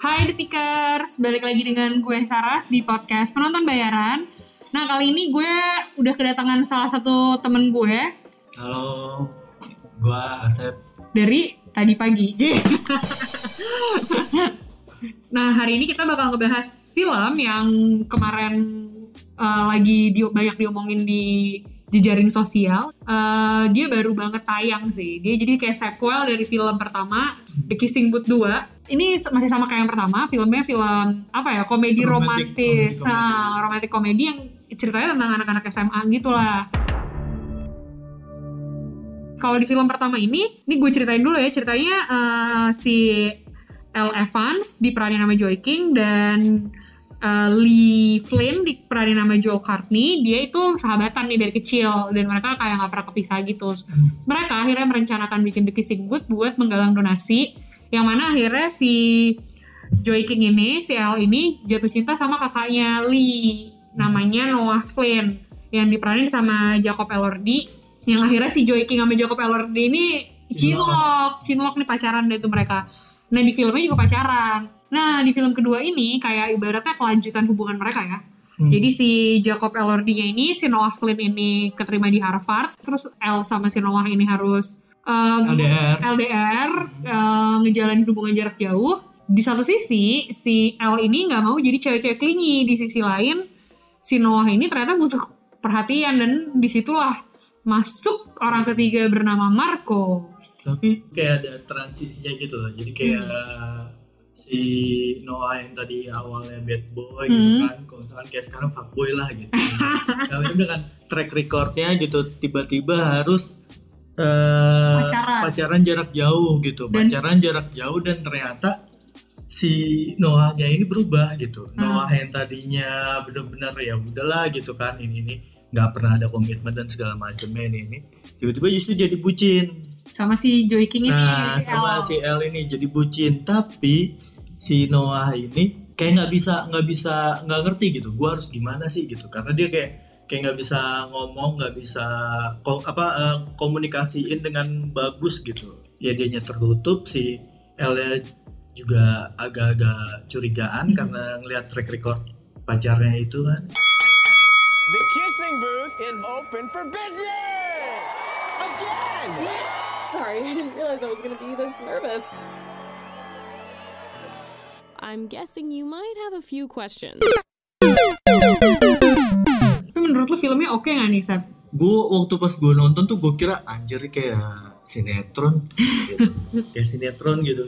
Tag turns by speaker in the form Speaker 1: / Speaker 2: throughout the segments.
Speaker 1: Hai Detikers, balik lagi dengan gue Saras di podcast Penonton Bayaran. Nah kali ini gue udah kedatangan salah satu temen gue
Speaker 2: Halo, gua Asep.
Speaker 1: dari tadi pagi. nah hari ini kita bakal ngebahas film yang kemarin uh, lagi di, banyak diomongin di jejaring sosial. Uh, dia baru banget tayang sih. Dia jadi kayak sequel dari film pertama The Kissing Booth 2. Ini masih sama kayak yang pertama, filmnya film apa ya? Komedi romantis,
Speaker 2: komedi-
Speaker 1: nah, romantic komedi yang ceritanya tentang anak-anak SMA gitu lah. Kalau di film pertama ini, ini gue ceritain dulu ya. Ceritanya eh, si Elle Evans diperanin nama Joy King dan eh, Lee Flynn diperanin nama Joel Courtney. Dia itu sahabatan nih dari kecil dan mereka kayak nggak pernah kepisah gitu. Mereka akhirnya merencanakan bikin The Kissing Booth buat menggalang donasi. Yang mana akhirnya si Joy King ini, si Elle ini jatuh cinta sama kakaknya Lee. Namanya Noah Flynn. Yang diperanin sama Jacob Elordi yang akhirnya si Joy King sama Jacob Elordi ini cinlok, cinlok nih pacaran deh tuh mereka. Nah di filmnya juga pacaran. Nah di film kedua ini kayak ibaratnya kelanjutan hubungan mereka ya.
Speaker 2: Hmm.
Speaker 1: Jadi si Jacob Elordi-nya ini, si Noah Flynn ini keterima di Harvard, terus El sama si Noah ini harus um,
Speaker 2: LDR.
Speaker 1: LDR, eh, ngejalanin hubungan jarak jauh. Di satu sisi, si L ini nggak mau jadi cewek-cewek klingi. Di sisi lain, si Noah ini ternyata butuh perhatian dan di situlah masuk orang ketiga bernama Marco.
Speaker 2: Tapi kayak ada transisinya gitu loh. Jadi kayak si Noah yang tadi awalnya bad boy gitu
Speaker 1: Hmm.
Speaker 2: kan, kalau misalkan kayak sekarang fuckboy lah gitu. Kalau udah kan track recordnya gitu tiba-tiba harus eh,
Speaker 1: Pacaran.
Speaker 2: pacaran jarak jauh gitu,
Speaker 1: Dan-
Speaker 2: pacaran jarak jauh dan ternyata si Noahnya ini berubah gitu.
Speaker 1: Hmm.
Speaker 2: Noah yang tadinya bener-bener ya udahlah gitu kan ini ini nggak pernah ada komitmen dan segala macamnya ini ini tiba-tiba justru jadi bucin.
Speaker 1: Sama si Joy King ini,
Speaker 2: Nah
Speaker 1: si
Speaker 2: sama
Speaker 1: L.
Speaker 2: si El ini jadi bucin tapi si Noah ini kayak nggak bisa nggak bisa nggak ngerti gitu. Gua harus gimana sih gitu karena dia kayak kayak nggak bisa ngomong nggak bisa ko- apa eh, komunikasiin dengan bagus gitu. Ya dianya tertutup si El juga agak-agak curigaan
Speaker 1: Hmm.
Speaker 2: karena ngelihat track record pacarnya itu kan.
Speaker 3: The kissing booth is open for business! Again!
Speaker 4: Sorry, I didn't realize I was going to be this nervous. I'm guessing you might have a few questions.
Speaker 1: Tapi menurut lo filmnya oke nggak nih, Sep?
Speaker 2: gue waktu pas gue nonton tuh gue kira anjir kayak sinetron gitu. kayak sinetron gitu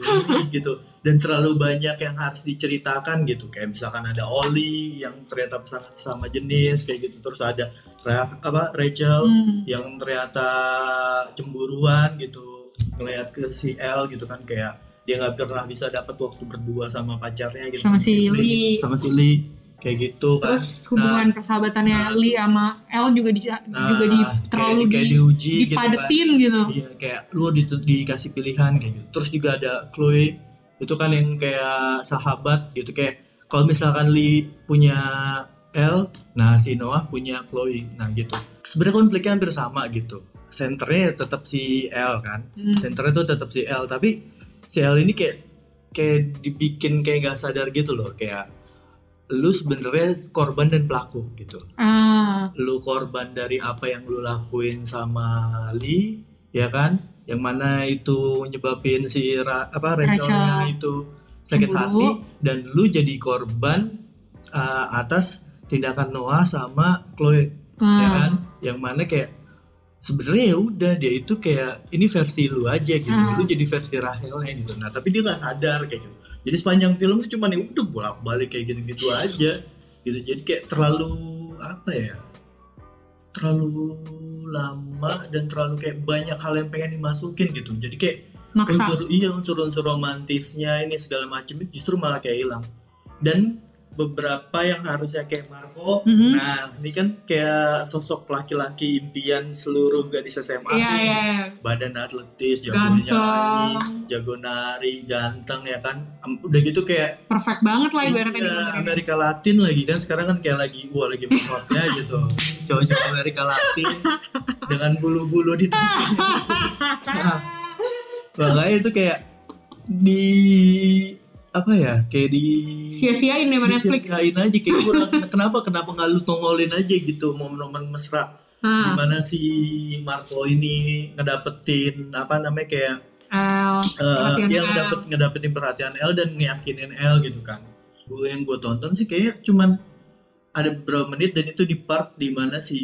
Speaker 2: gitu dan terlalu banyak yang harus diceritakan gitu kayak misalkan ada Oli yang ternyata sama jenis kayak gitu terus ada Ra- apa Rachel
Speaker 1: Hmm.
Speaker 2: yang ternyata cemburuan gitu ngeliat ke si L gitu kan kayak dia nggak pernah bisa dapat waktu berdua sama pacarnya gitu
Speaker 1: Sama si Lee.
Speaker 2: sama si Lee kayak gitu kan
Speaker 1: Terus hubungan persahabatannya
Speaker 2: nah.
Speaker 1: Lee sama L juga di, juga di
Speaker 2: Nah,
Speaker 1: terlalu
Speaker 2: kayak, kayak
Speaker 1: di,
Speaker 2: diuji gitu kan.
Speaker 1: dipadetin gitu.
Speaker 2: Iya kayak lu di, dikasih pilihan kayak gitu. Terus juga ada Chloe itu kan yang kayak sahabat gitu kayak kalau misalkan Lee punya L, nah si Noah punya Chloe. Nah gitu. Sebenarnya konfliknya hampir sama gitu. Senternya tetap si L kan.
Speaker 1: Hmm.
Speaker 2: Senternya tuh tetap si L tapi si L ini kayak kayak dibikin kayak gak sadar gitu loh kayak lu sebenarnya korban dan pelaku gitu
Speaker 1: Ah,
Speaker 2: lu korban dari apa yang lu lakuin sama Lee ya kan yang mana itu nyebabin si Ra- apa Rachelnya
Speaker 1: Rachel.
Speaker 2: itu sakit
Speaker 1: Cemburu.
Speaker 2: hati dan lu jadi korban uh, atas tindakan Noah sama Chloe ya
Speaker 1: ah.
Speaker 2: kan yang mana kayak sebenarnya ya udah dia itu kayak ini versi lu aja gitu
Speaker 1: Hmm.
Speaker 2: lu jadi versi Rachelnya gitu nah tapi dia nggak sadar kayak gitu jadi sepanjang film tuh cuman ya udah bolak balik kayak gitu gitu aja. Gitu. Jadi kayak terlalu apa ya terlalu lama dan terlalu kayak banyak hal yang pengen dimasukin gitu. Jadi kayak
Speaker 1: maksa.
Speaker 2: unsur iya unsur-unsur romantisnya ini segala macam itu justru malah kayak hilang. Dan beberapa yang harusnya kayak Marco
Speaker 1: Mhm.
Speaker 2: nah ini kan kayak sosok laki-laki impian seluruh gadis SMA nih.
Speaker 1: iya, iya.
Speaker 2: badan atletis jago nyanyi jago nari ganteng ya kan udah gitu kayak
Speaker 1: Perfect banget lah ibaratnya
Speaker 2: iya. Amerika Latin lagi kan sekarang kan kayak lagi wah lagi hotnya gitu cowok-cowok Amerika Latin dengan bulu-bulu di tubuhnya. Nah, makanya itu kayak di apa ya kayak di
Speaker 1: sia-siain sama Netflix.
Speaker 2: disiain aja kayak kurang. Kenapa kenapa nggak lu tongolin aja gitu momen-momen mesra?
Speaker 1: Nah,
Speaker 2: gimana si Marco ini ngedapetin apa namanya kayak
Speaker 1: L, perhatian
Speaker 2: yang
Speaker 1: L.
Speaker 2: ngedapet ngedapetin perhatian L dan ngeyakinin L gitu kan. Gue yang gue tonton sih kayak cuman ada beberapa menit dan itu di part di mana si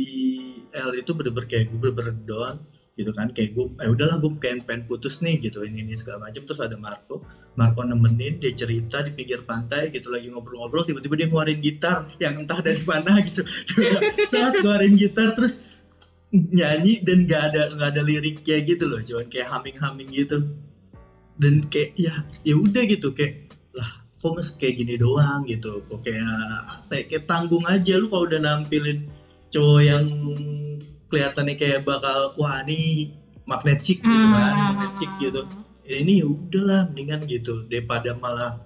Speaker 2: L itu bener-bener kayak gue bener-bener down gitu kan. Kayak gue eh udahlah gue pengen pengen putus nih gitu ini ini segala macam. Terus ada Marco Marco nemenin dia cerita di pinggir pantai gitu lagi ngobrol-ngobrol tiba-tiba dia ngeluarin gitar yang entah dari mana gitu. Saat ngeluarin gitar terus nyanyi dan gak ada nggak ada liriknya gitu loh cuman kayak humming humming gitu. Dan kayak ya ya udah gitu kayak kok mas kayak gini doang gitu. Kok kayak apa ya, kayak tanggung aja lu kalau udah nampilin cowok yang kelihatannya kayak bakal wah ini magnet chick gitu kan
Speaker 1: Ah.
Speaker 2: magnet chick gitu. Ya ini ya udahlah mendingan gitu daripada malah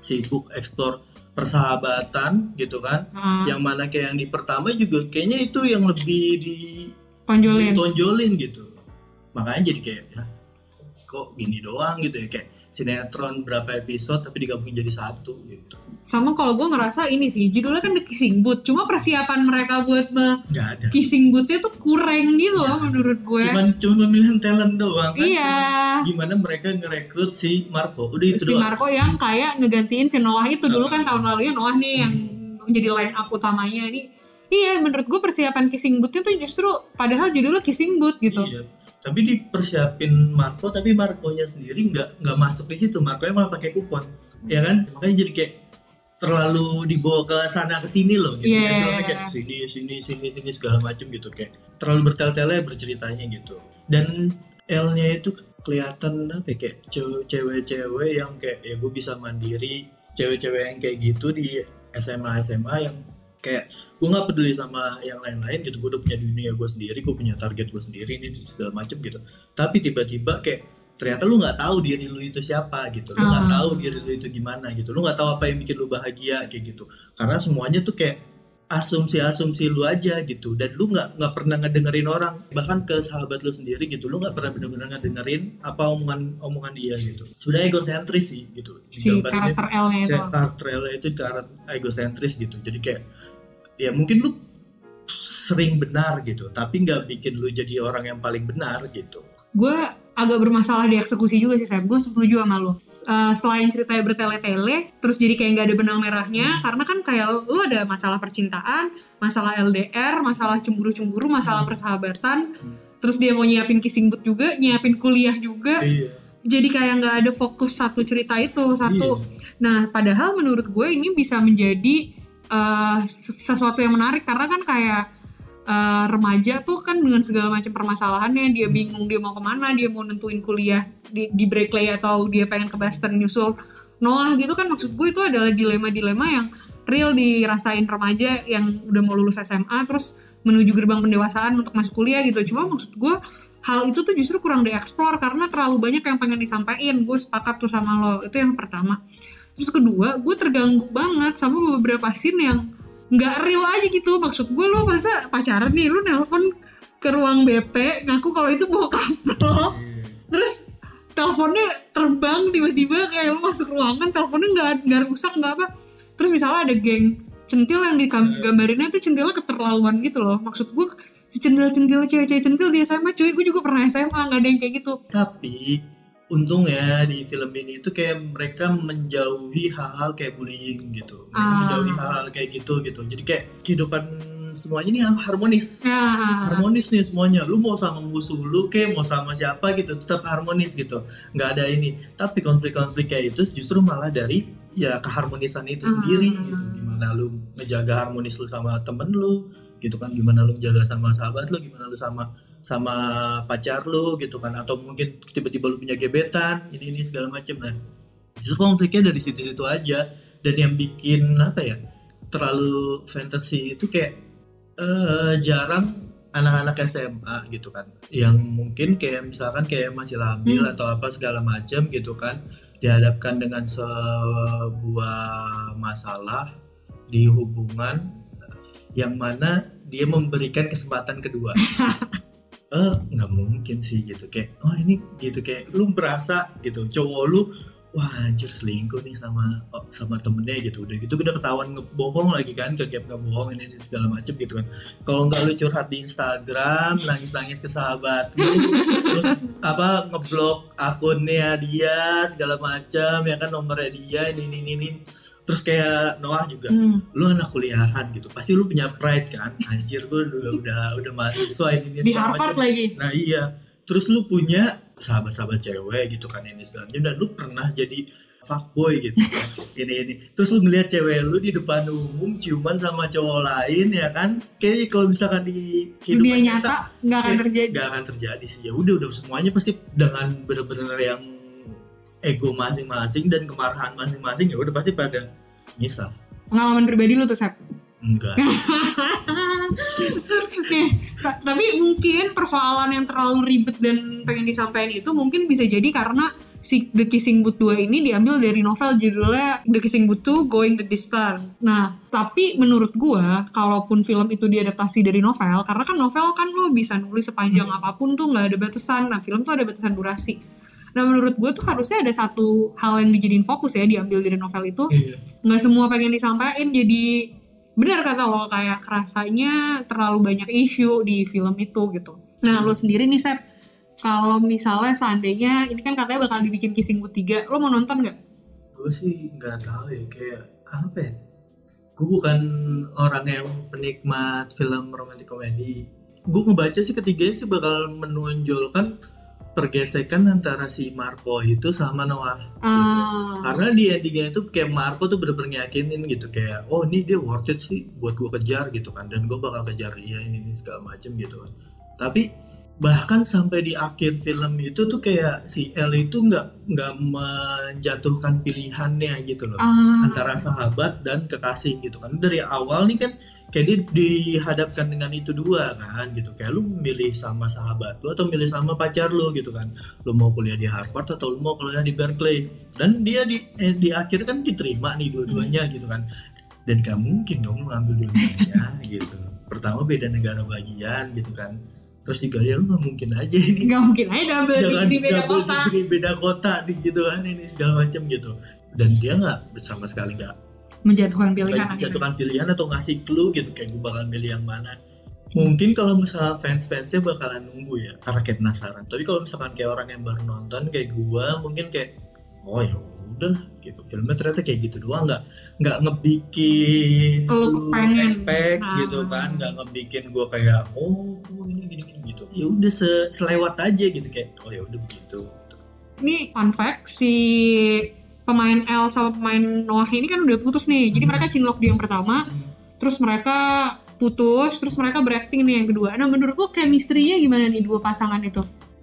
Speaker 2: sibuk eksplor persahabatan gitu kan.
Speaker 1: Ah,
Speaker 2: yang mana kayak yang di pertama juga kayaknya itu yang lebih di
Speaker 1: tonjolin.
Speaker 2: ditonjolin gitu. Makanya jadi kayak ya, kok gini doang gitu ya. Kayak sinetron berapa episode tapi digabungin jadi satu gitu.
Speaker 1: Sama kalau gue ngerasa ini sih judulnya kan The Kissing Booth cuma persiapan mereka buat me
Speaker 2: nggak ada.
Speaker 1: Kissing boothnya tuh kurang gitu loh menurut gue
Speaker 2: cuman cuman pemilihan talent doang kan
Speaker 1: iya.
Speaker 2: gimana mereka ngerekrut si Marco. Udah itu
Speaker 1: si
Speaker 2: doang.
Speaker 1: Marco yang kayak ngegantiin si Noah itu. Dulu kan tahun lalu ya Noah nih yang menjadi line up utamanya. Ini iya menurut gue persiapan kissing boothnya tuh justru padahal judulnya kissing booth gitu.
Speaker 2: Iya tapi dipersiapin Marco tapi Marco-nya sendiri nggak nggak masuk di situ. Marco malah pakai kupon. Ya kan? Makanya jadi kayak terlalu dibawa ke sana ke sini loh gitu.
Speaker 1: Iya.
Speaker 2: Kan kayak sini sini sini sini segala macam gitu. Kayak terlalu bertele-tele berceritanya gitu. Dan L-nya itu kelihatan apa ya, kayak cewe- cewek-cewek yang kayak ya gue bisa mandiri. Cewek-cewek yang kayak gitu di SMA SMA yang kayak gue nggak peduli sama yang lain-lain gitu. Gue udah punya dunia gue sendiri gue punya target gue sendiri ini segala macem gitu. Tapi tiba-tiba kayak ternyata lu nggak tahu diri lu itu siapa gitu. Lu nggak
Speaker 1: Ah.
Speaker 2: tahu diri lu itu gimana gitu. Lu nggak tahu apa yang bikin lu bahagia kayak gitu. Karena semuanya tuh kayak asumsi-asumsi lu aja gitu. Dan lu nggak nggak pernah ngedengerin orang. Bahkan ke sahabat lu sendiri gitu lu nggak pernah benar-benar ngedengerin apa omongan omongan dia gitu. Sebenarnya egosentris sih gitu
Speaker 1: si karakter L-nya itu
Speaker 2: saya karakter Ella itu karakter egosentris gitu. Jadi kayak ya mungkin lu sering benar gitu tapi nggak bikin lu jadi orang yang paling benar gitu.
Speaker 1: Gue agak bermasalah di eksekusi juga sih Sam gue setuju sama lo Eh, selain ceritanya bertele-tele terus jadi kayak nggak ada benang merahnya karena kan kayak lu ada masalah percintaan masalah LDR masalah cemburu-cemburu masalah
Speaker 2: Hmm.
Speaker 1: persahabatan
Speaker 2: Hmm.
Speaker 1: terus dia mau nyiapin kissing booth juga nyiapin kuliah juga
Speaker 2: iya
Speaker 1: jadi kayak nggak ada fokus satu cerita itu satu
Speaker 2: Iya.
Speaker 1: Nah, padahal menurut gue ini bisa menjadi eh, sesuatu yang menarik karena kan kayak eh, remaja tuh kan dengan segala macam permasalahannya dia bingung dia mau ke mana dia mau nentuin kuliah di, di Berkeley atau dia pengen ke Boston nyusul Noah gitu kan. Maksud gue itu adalah dilema-dilema yang real dirasain remaja yang udah mau lulus SMA terus menuju gerbang pendewasaan untuk masuk kuliah gitu. Cuma maksud gue hal itu tuh justru kurang dieksplor karena terlalu banyak yang pengen disampaikan. Gue sepakat tuh sama lo itu yang pertama. Terus kedua gue terganggu banget sama beberapa scene yang nggak real aja gitu maksud gue lo masa pacaran nih lo nelpon ke ruang BP ngaku kalau itu bokap lo. Terus teleponnya terbang tiba-tiba kayak lo masuk ruangan teleponnya nggak nggak rusak nggak apa. Terus misalnya ada geng centil yang digambarinnya tuh centilnya keterlaluan gitu loh. Maksud gue si centil-centil cewek-cewek centil di SMA cuy gue juga pernah SMA nggak ada yang kayak gitu.
Speaker 2: Tapi untungnya di film ini itu kayak mereka menjauhi hal-hal kayak bullying gitu. Mereka
Speaker 1: Ah.
Speaker 2: menjauhi hal-hal kayak gitu gitu. Jadi kayak kehidupan semuanya ini harmonis.
Speaker 1: Ya
Speaker 2: harmonis nih semuanya. Lu mau sama musuh lu kayak mau sama siapa gitu tetap harmonis gitu. Nggak ada ini. Tapi konflik-konflik kayak itu justru malah dari ya keharmonisan itu
Speaker 1: Ah.
Speaker 2: sendiri gitu. gimana lu ngejaga harmonis lu sama temen lu gitu kan. Gimana lu jaga sama sahabat lu gimana lu sama sama pacar lu gitu kan. Atau mungkin tiba-tiba lu punya gebetan ini ini segala macam nah justru konfliknya dari situ-situ aja. Dan yang bikin apa ya terlalu fantasy itu kayak eh, jarang anak-anak SMA gitu kan. Yang mungkin kayak misalkan kayak masih labil
Speaker 1: Hmm.
Speaker 2: atau apa segala macam gitu kan. Dihadapkan dengan sebuah masalah di hubungan yang mana dia memberikan kesempatan kedua eh nggak mungkin sih gitu. Kayak oh ini gitu. Kayak lu berasa gitu. Cowok lu wah anjir selingkuh nih sama oh, sama temennya gitu. Udah gitu udah ketahuan ngebohong lagi kan ke gap ngebohong ini, segala macem gitu kan. Kalau nggak lu curhat di Instagram nangis nangis ke sahabat lu terus apa ngeblok akunnya dia segala macam ya kan nomornya dia ini ini, ini. Terus kayak Noah juga
Speaker 1: Hmm.
Speaker 2: lu anak kuliahan gitu pasti lu punya pride kan anjir gue udah udah udah mahasiswa ini, ini
Speaker 1: Di Harvard lagi.
Speaker 2: Nah iya, terus lu punya sahabat-sahabat cewek gitu kan ini segala macam dan lu pernah jadi fuckboy gitu kan. ini ini. Terus lu ngeliat cewek lu di depan umum ciuman sama cowok lain ya kan? Kayak kalau misalkan di
Speaker 1: Dunia
Speaker 2: kehidupan
Speaker 1: nyata nggak akan terjadi.
Speaker 2: Gak akan terjadi sih. Ya udah udah semuanya pasti dengan bener-bener yang ego masing-masing dan kemarahan masing-masing ya udah pasti pada misah.
Speaker 1: Pengalaman pribadi lu tuh, Sep.
Speaker 2: Enggak.
Speaker 1: Nih, ta- tapi mungkin persoalan yang terlalu ribet dan pengen disampaikan itu mungkin bisa jadi karena si The Kissing Booth 2 ini diambil dari novel judulnya The Kissing Booth 2 Going the Distance. Nah, tapi menurut gua, kalaupun film itu diadaptasi dari novel, karena kan novel kan lo bisa nulis sepanjang
Speaker 2: Hmm.
Speaker 1: apa pun tuh nggak ada batasan. Nah, film tuh ada batasan durasi. Nah, menurut gue tuh harusnya ada satu hal yang dijadiin fokus ya diambil dari novel itu
Speaker 2: Iya.
Speaker 1: nggak semua pengen disampaikan jadi benar kata lo kayak kerasanya terlalu banyak isu di film itu gitu. Nah lo sendiri nih Sep, kalau misalnya seandainya ini kan katanya bakal dibikin Kissing Booth 3, lo mau nonton nggak?
Speaker 2: gue sih nggak tahu ya kayak apa ya gue bukan orang yang penikmat film romantic komedi gue ngebaca sih ketiganya sih bakal menonjolkan pergesekan antara si Marco itu sama Noah
Speaker 1: Ah,
Speaker 2: karena di endingnya itu kayak Marco tuh bener-bener ngiyakinin gitu kayak oh ini dia worth it sih buat gue kejar gitu kan. Dan gue bakal kejar dia ini, ini segala macem gitu kan. Tapi bahkan sampai di akhir film itu tuh kayak si El itu nggak nggak menjatuhkan pilihannya gitu loh.
Speaker 1: Ah,
Speaker 2: antara sahabat dan kekasih gitu kan. Dari awal nih kan kayak dia dihadapkan dengan itu dua kan gitu. Kayak lu milih sama sahabat lu atau milih sama pacar lu gitu kan. Lu mau kuliah di Harvard atau lu mau kuliah di Berkeley. Dan dia di eh, di akhir kan diterima nih dua-duanya gitu kan. Dan gak mungkin dong lu ngambil dua-duanya gitu. Pertama beda negara bagian gitu kan. Terus juga ya lu nggak mungkin aja ini.
Speaker 1: Nggak mungkin aja double
Speaker 2: jangan
Speaker 1: di, di beda
Speaker 2: double
Speaker 1: kota.
Speaker 2: degree beda kota di gitu kan ini segala macam gitu. Dan dia nggak sama sekali nggak
Speaker 1: Menjatuhkan pilihan akhirnya.
Speaker 2: jatuhkan pilihan atau ngasih clue gitu kayak gue bakal milih yang mana. Mungkin kalau misalnya fans-fansnya bakalan nunggu ya karena kayak penasaran. Tapi kalau misalkan kayak orang yang baru nonton kayak gue mungkin kayak oh ya udah gitu. Filmnya ternyata kayak gitu doang. Nggak nggak ngebikin
Speaker 1: Lu
Speaker 2: lu
Speaker 1: pengen.
Speaker 2: expect
Speaker 1: Ah.
Speaker 2: gitu kan. Nggak ngebikin gue kayak oh oh, ini gini gini gitu. Ya udah se- selewat aja gitu kayak oh ya udah begitu
Speaker 1: Ini fun fact, si pemain L sama pemain Noah ini kan udah putus nih. Jadi
Speaker 2: Hmm.
Speaker 1: mereka cinlok di yang pertama, terus mereka putus, terus mereka berakting nih yang kedua. Nah menurut lo chemistry-nya gimana nih dua pasangan itu?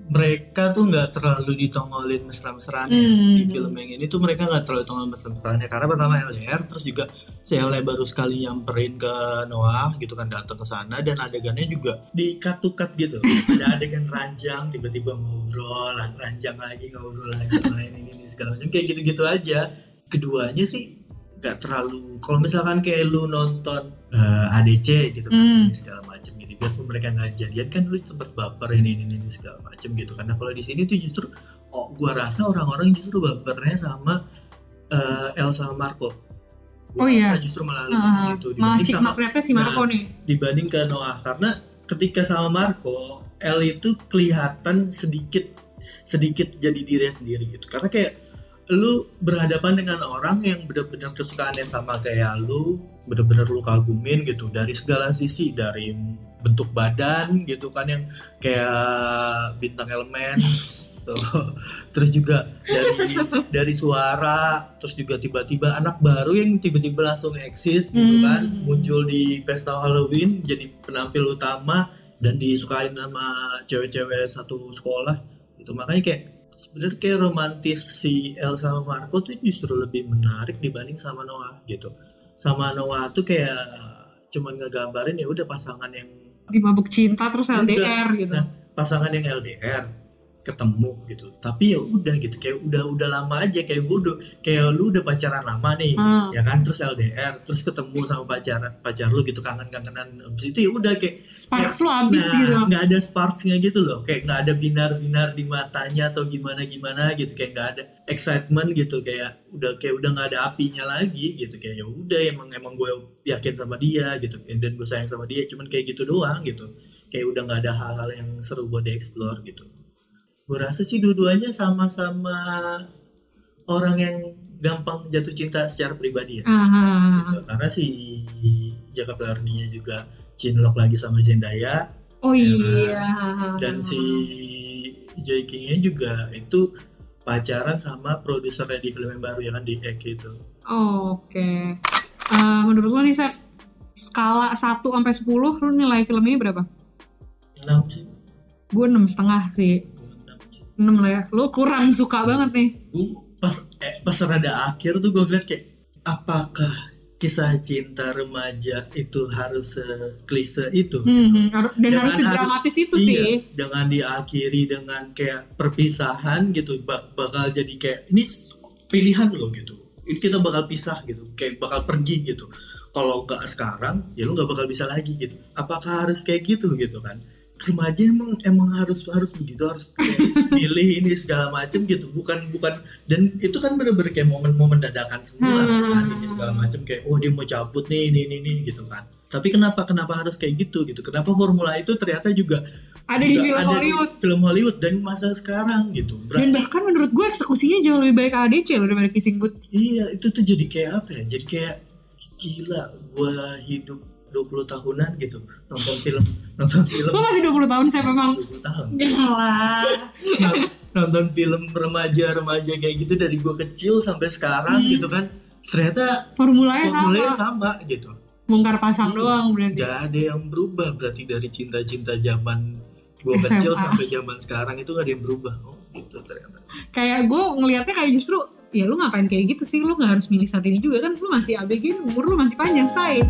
Speaker 2: Mereka tuh nggak terlalu ditongolin mesra-mesranya
Speaker 1: Hmm.
Speaker 2: di film yang ini tuh mereka nggak terlalu ditongolin mesra-mesranya karena pertama LDR terus juga si LDR baru sekali nyamperin ke Noah gitu kan datang ke sana. Dan adegannya juga di cut to cut gitu. Ada adegan ranjang tiba-tiba ngobrol ranjang lagi ngobrol lagi main ini, ini segala macam. Kayak gitu-gitu aja. Keduanya sih nggak terlalu kalau misalkan kayak lu nonton eh, ADC gitu kan
Speaker 1: Hmm.
Speaker 2: segala macam biarpun mereka nggak jadian kan lu sempet baper ini ini, ini segala macam gitu karena kalau di sini tuh justru oh gua rasa orang-orang justru bapernya sama eh, El sama Marco. Gua
Speaker 1: Oh iya.
Speaker 2: justru malah lebih ke
Speaker 1: Nah,
Speaker 2: situ dibanding sama
Speaker 1: si Marco nih.
Speaker 2: dibanding ke Noah. Karena ketika sama Marco El itu kelihatan sedikit sedikit jadi diri sendiri gitu. Karena kayak lu berhadapan dengan orang yang benar-benar kesukaannya sama kayak lu benar-benar lu kagumin gitu dari segala sisi dari bentuk badan gitu kan yang kayak bintang elemen tuh. terus juga dari dari suara terus juga tiba-tiba anak baru yang tiba-tiba langsung eksis gitu
Speaker 1: Hmm.
Speaker 2: kan muncul di pesta Halloween jadi penampil utama dan disukain sama cewek-cewek satu sekolah itu makanya kayak sebenarnya kayak romantis si El sama Marco tuh justru lebih menarik dibanding sama Noah gitu sama Noah tuh kayak cuman ngegambarin ya udah pasangan yang
Speaker 1: Di mabuk cinta terus
Speaker 2: Udah.
Speaker 1: LDR gitu.
Speaker 2: Nah, pasangan yang LDR ketemu gitu. Tapi ya udah gitu kayak udah udah lama aja kayak gue udah kayak lu udah pacaran lama nih
Speaker 1: Hmm.
Speaker 2: ya kan? Terus LDR terus ketemu sama pacaran pacar lu gitu kangen-kangenan. Abis itu ya udah kayak
Speaker 1: Sparks lo abis
Speaker 2: nah
Speaker 1: gitu.
Speaker 2: nggak ada sparksnya gitu loh. Kayak nggak ada binar-binar di matanya atau gimana gimana gitu. Kayak nggak ada excitement gitu. Kayak udah kayak udah nggak ada apinya lagi gitu. Kayak ya udah emang emang gue yakin sama dia gitu. Dan gue sayang sama dia cuman kayak gitu doang gitu. Kayak udah nggak ada hal-hal yang seru buat dieksplor gitu gue rasa sih dua-duanya sama-sama orang yang gampang jatuh cinta secara pribadi ya
Speaker 1: Ah,
Speaker 2: gitu. karena si Jacob Elordi juga cinlok lagi sama Zendaya
Speaker 1: oh
Speaker 2: Ya
Speaker 1: iya.
Speaker 2: dan si Joy King-nya juga itu pacaran sama produsernya di film yang baru ya kan di Egg itu
Speaker 1: Oh, Oke. Eh, menurut lo nih, Sep, skala 1 sampai 10, lo nilai film ini berapa?
Speaker 2: 6 sih
Speaker 1: Gue enam setengah sih.
Speaker 2: Gua enam sih.
Speaker 1: 6 lah ya. Lo kurang suka banget nih.
Speaker 2: Gua pas eh, pas rada akhir tuh gue ngeliat kayak apakah kisah cinta remaja itu harus klise itu
Speaker 1: Hmm,
Speaker 2: gitu.
Speaker 1: hmm, dan
Speaker 2: Dengan
Speaker 1: harus sedramatis itu sih.
Speaker 2: Iya, dengan diakhiri dengan kayak perpisahan gitu bak- bakal jadi kayak ini pilihan loh gitu. Ini kita bakal pisah gitu, kayak bakal pergi gitu. Kalau nggak sekarang, ya lu nggak bakal bisa lagi gitu. Apakah harus kayak gitu gitu kan? Remaja emang emang harus harus begitu harus kayak milih ini segala macem gitu bukan bukan dan itu kan bener-bener kayak momen-momen dadakan semua
Speaker 1: Hmm.
Speaker 2: kan ini segala macem kayak oh dia mau cabut nih ini ini ini gitu kan tapi kenapa kenapa harus kayak gitu gitu kenapa formula itu ternyata juga
Speaker 1: Ada di
Speaker 2: juga
Speaker 1: film
Speaker 2: ada
Speaker 1: Hollywood.
Speaker 2: film Hollywood dan masa sekarang gitu
Speaker 1: Dan
Speaker 2: berarti
Speaker 1: bahkan menurut gue eksekusinya jauh lebih baik ADC loh daripada Kissing Booth.
Speaker 2: iya itu tuh jadi kayak apa ya jadi kayak gila gua hidup 20 tahunan gitu nonton film nonton film
Speaker 1: Lo masih 20 tahun saya memang.
Speaker 2: 20 tahun
Speaker 1: Galah.
Speaker 2: nonton film remaja-remaja kayak gitu dari gua kecil sampai sekarang
Speaker 1: Hmm.
Speaker 2: gitu kan ternyata
Speaker 1: Formulanya
Speaker 2: formulanya
Speaker 1: sama.
Speaker 2: sama gitu
Speaker 1: Bongkar pasang
Speaker 2: Iya.
Speaker 1: doang berarti.
Speaker 2: gak ada yang berubah berarti dari cinta-cinta zaman gua
Speaker 1: SMA.
Speaker 2: kecil sampai zaman sekarang itu gak ada yang berubah oh gitu ternyata
Speaker 1: Kayak gue ngelihatnya kayak justru ya lu ngapain kayak gitu sih lu nggak harus milih saat ini juga kan lu masih ABG umur lu masih panjang say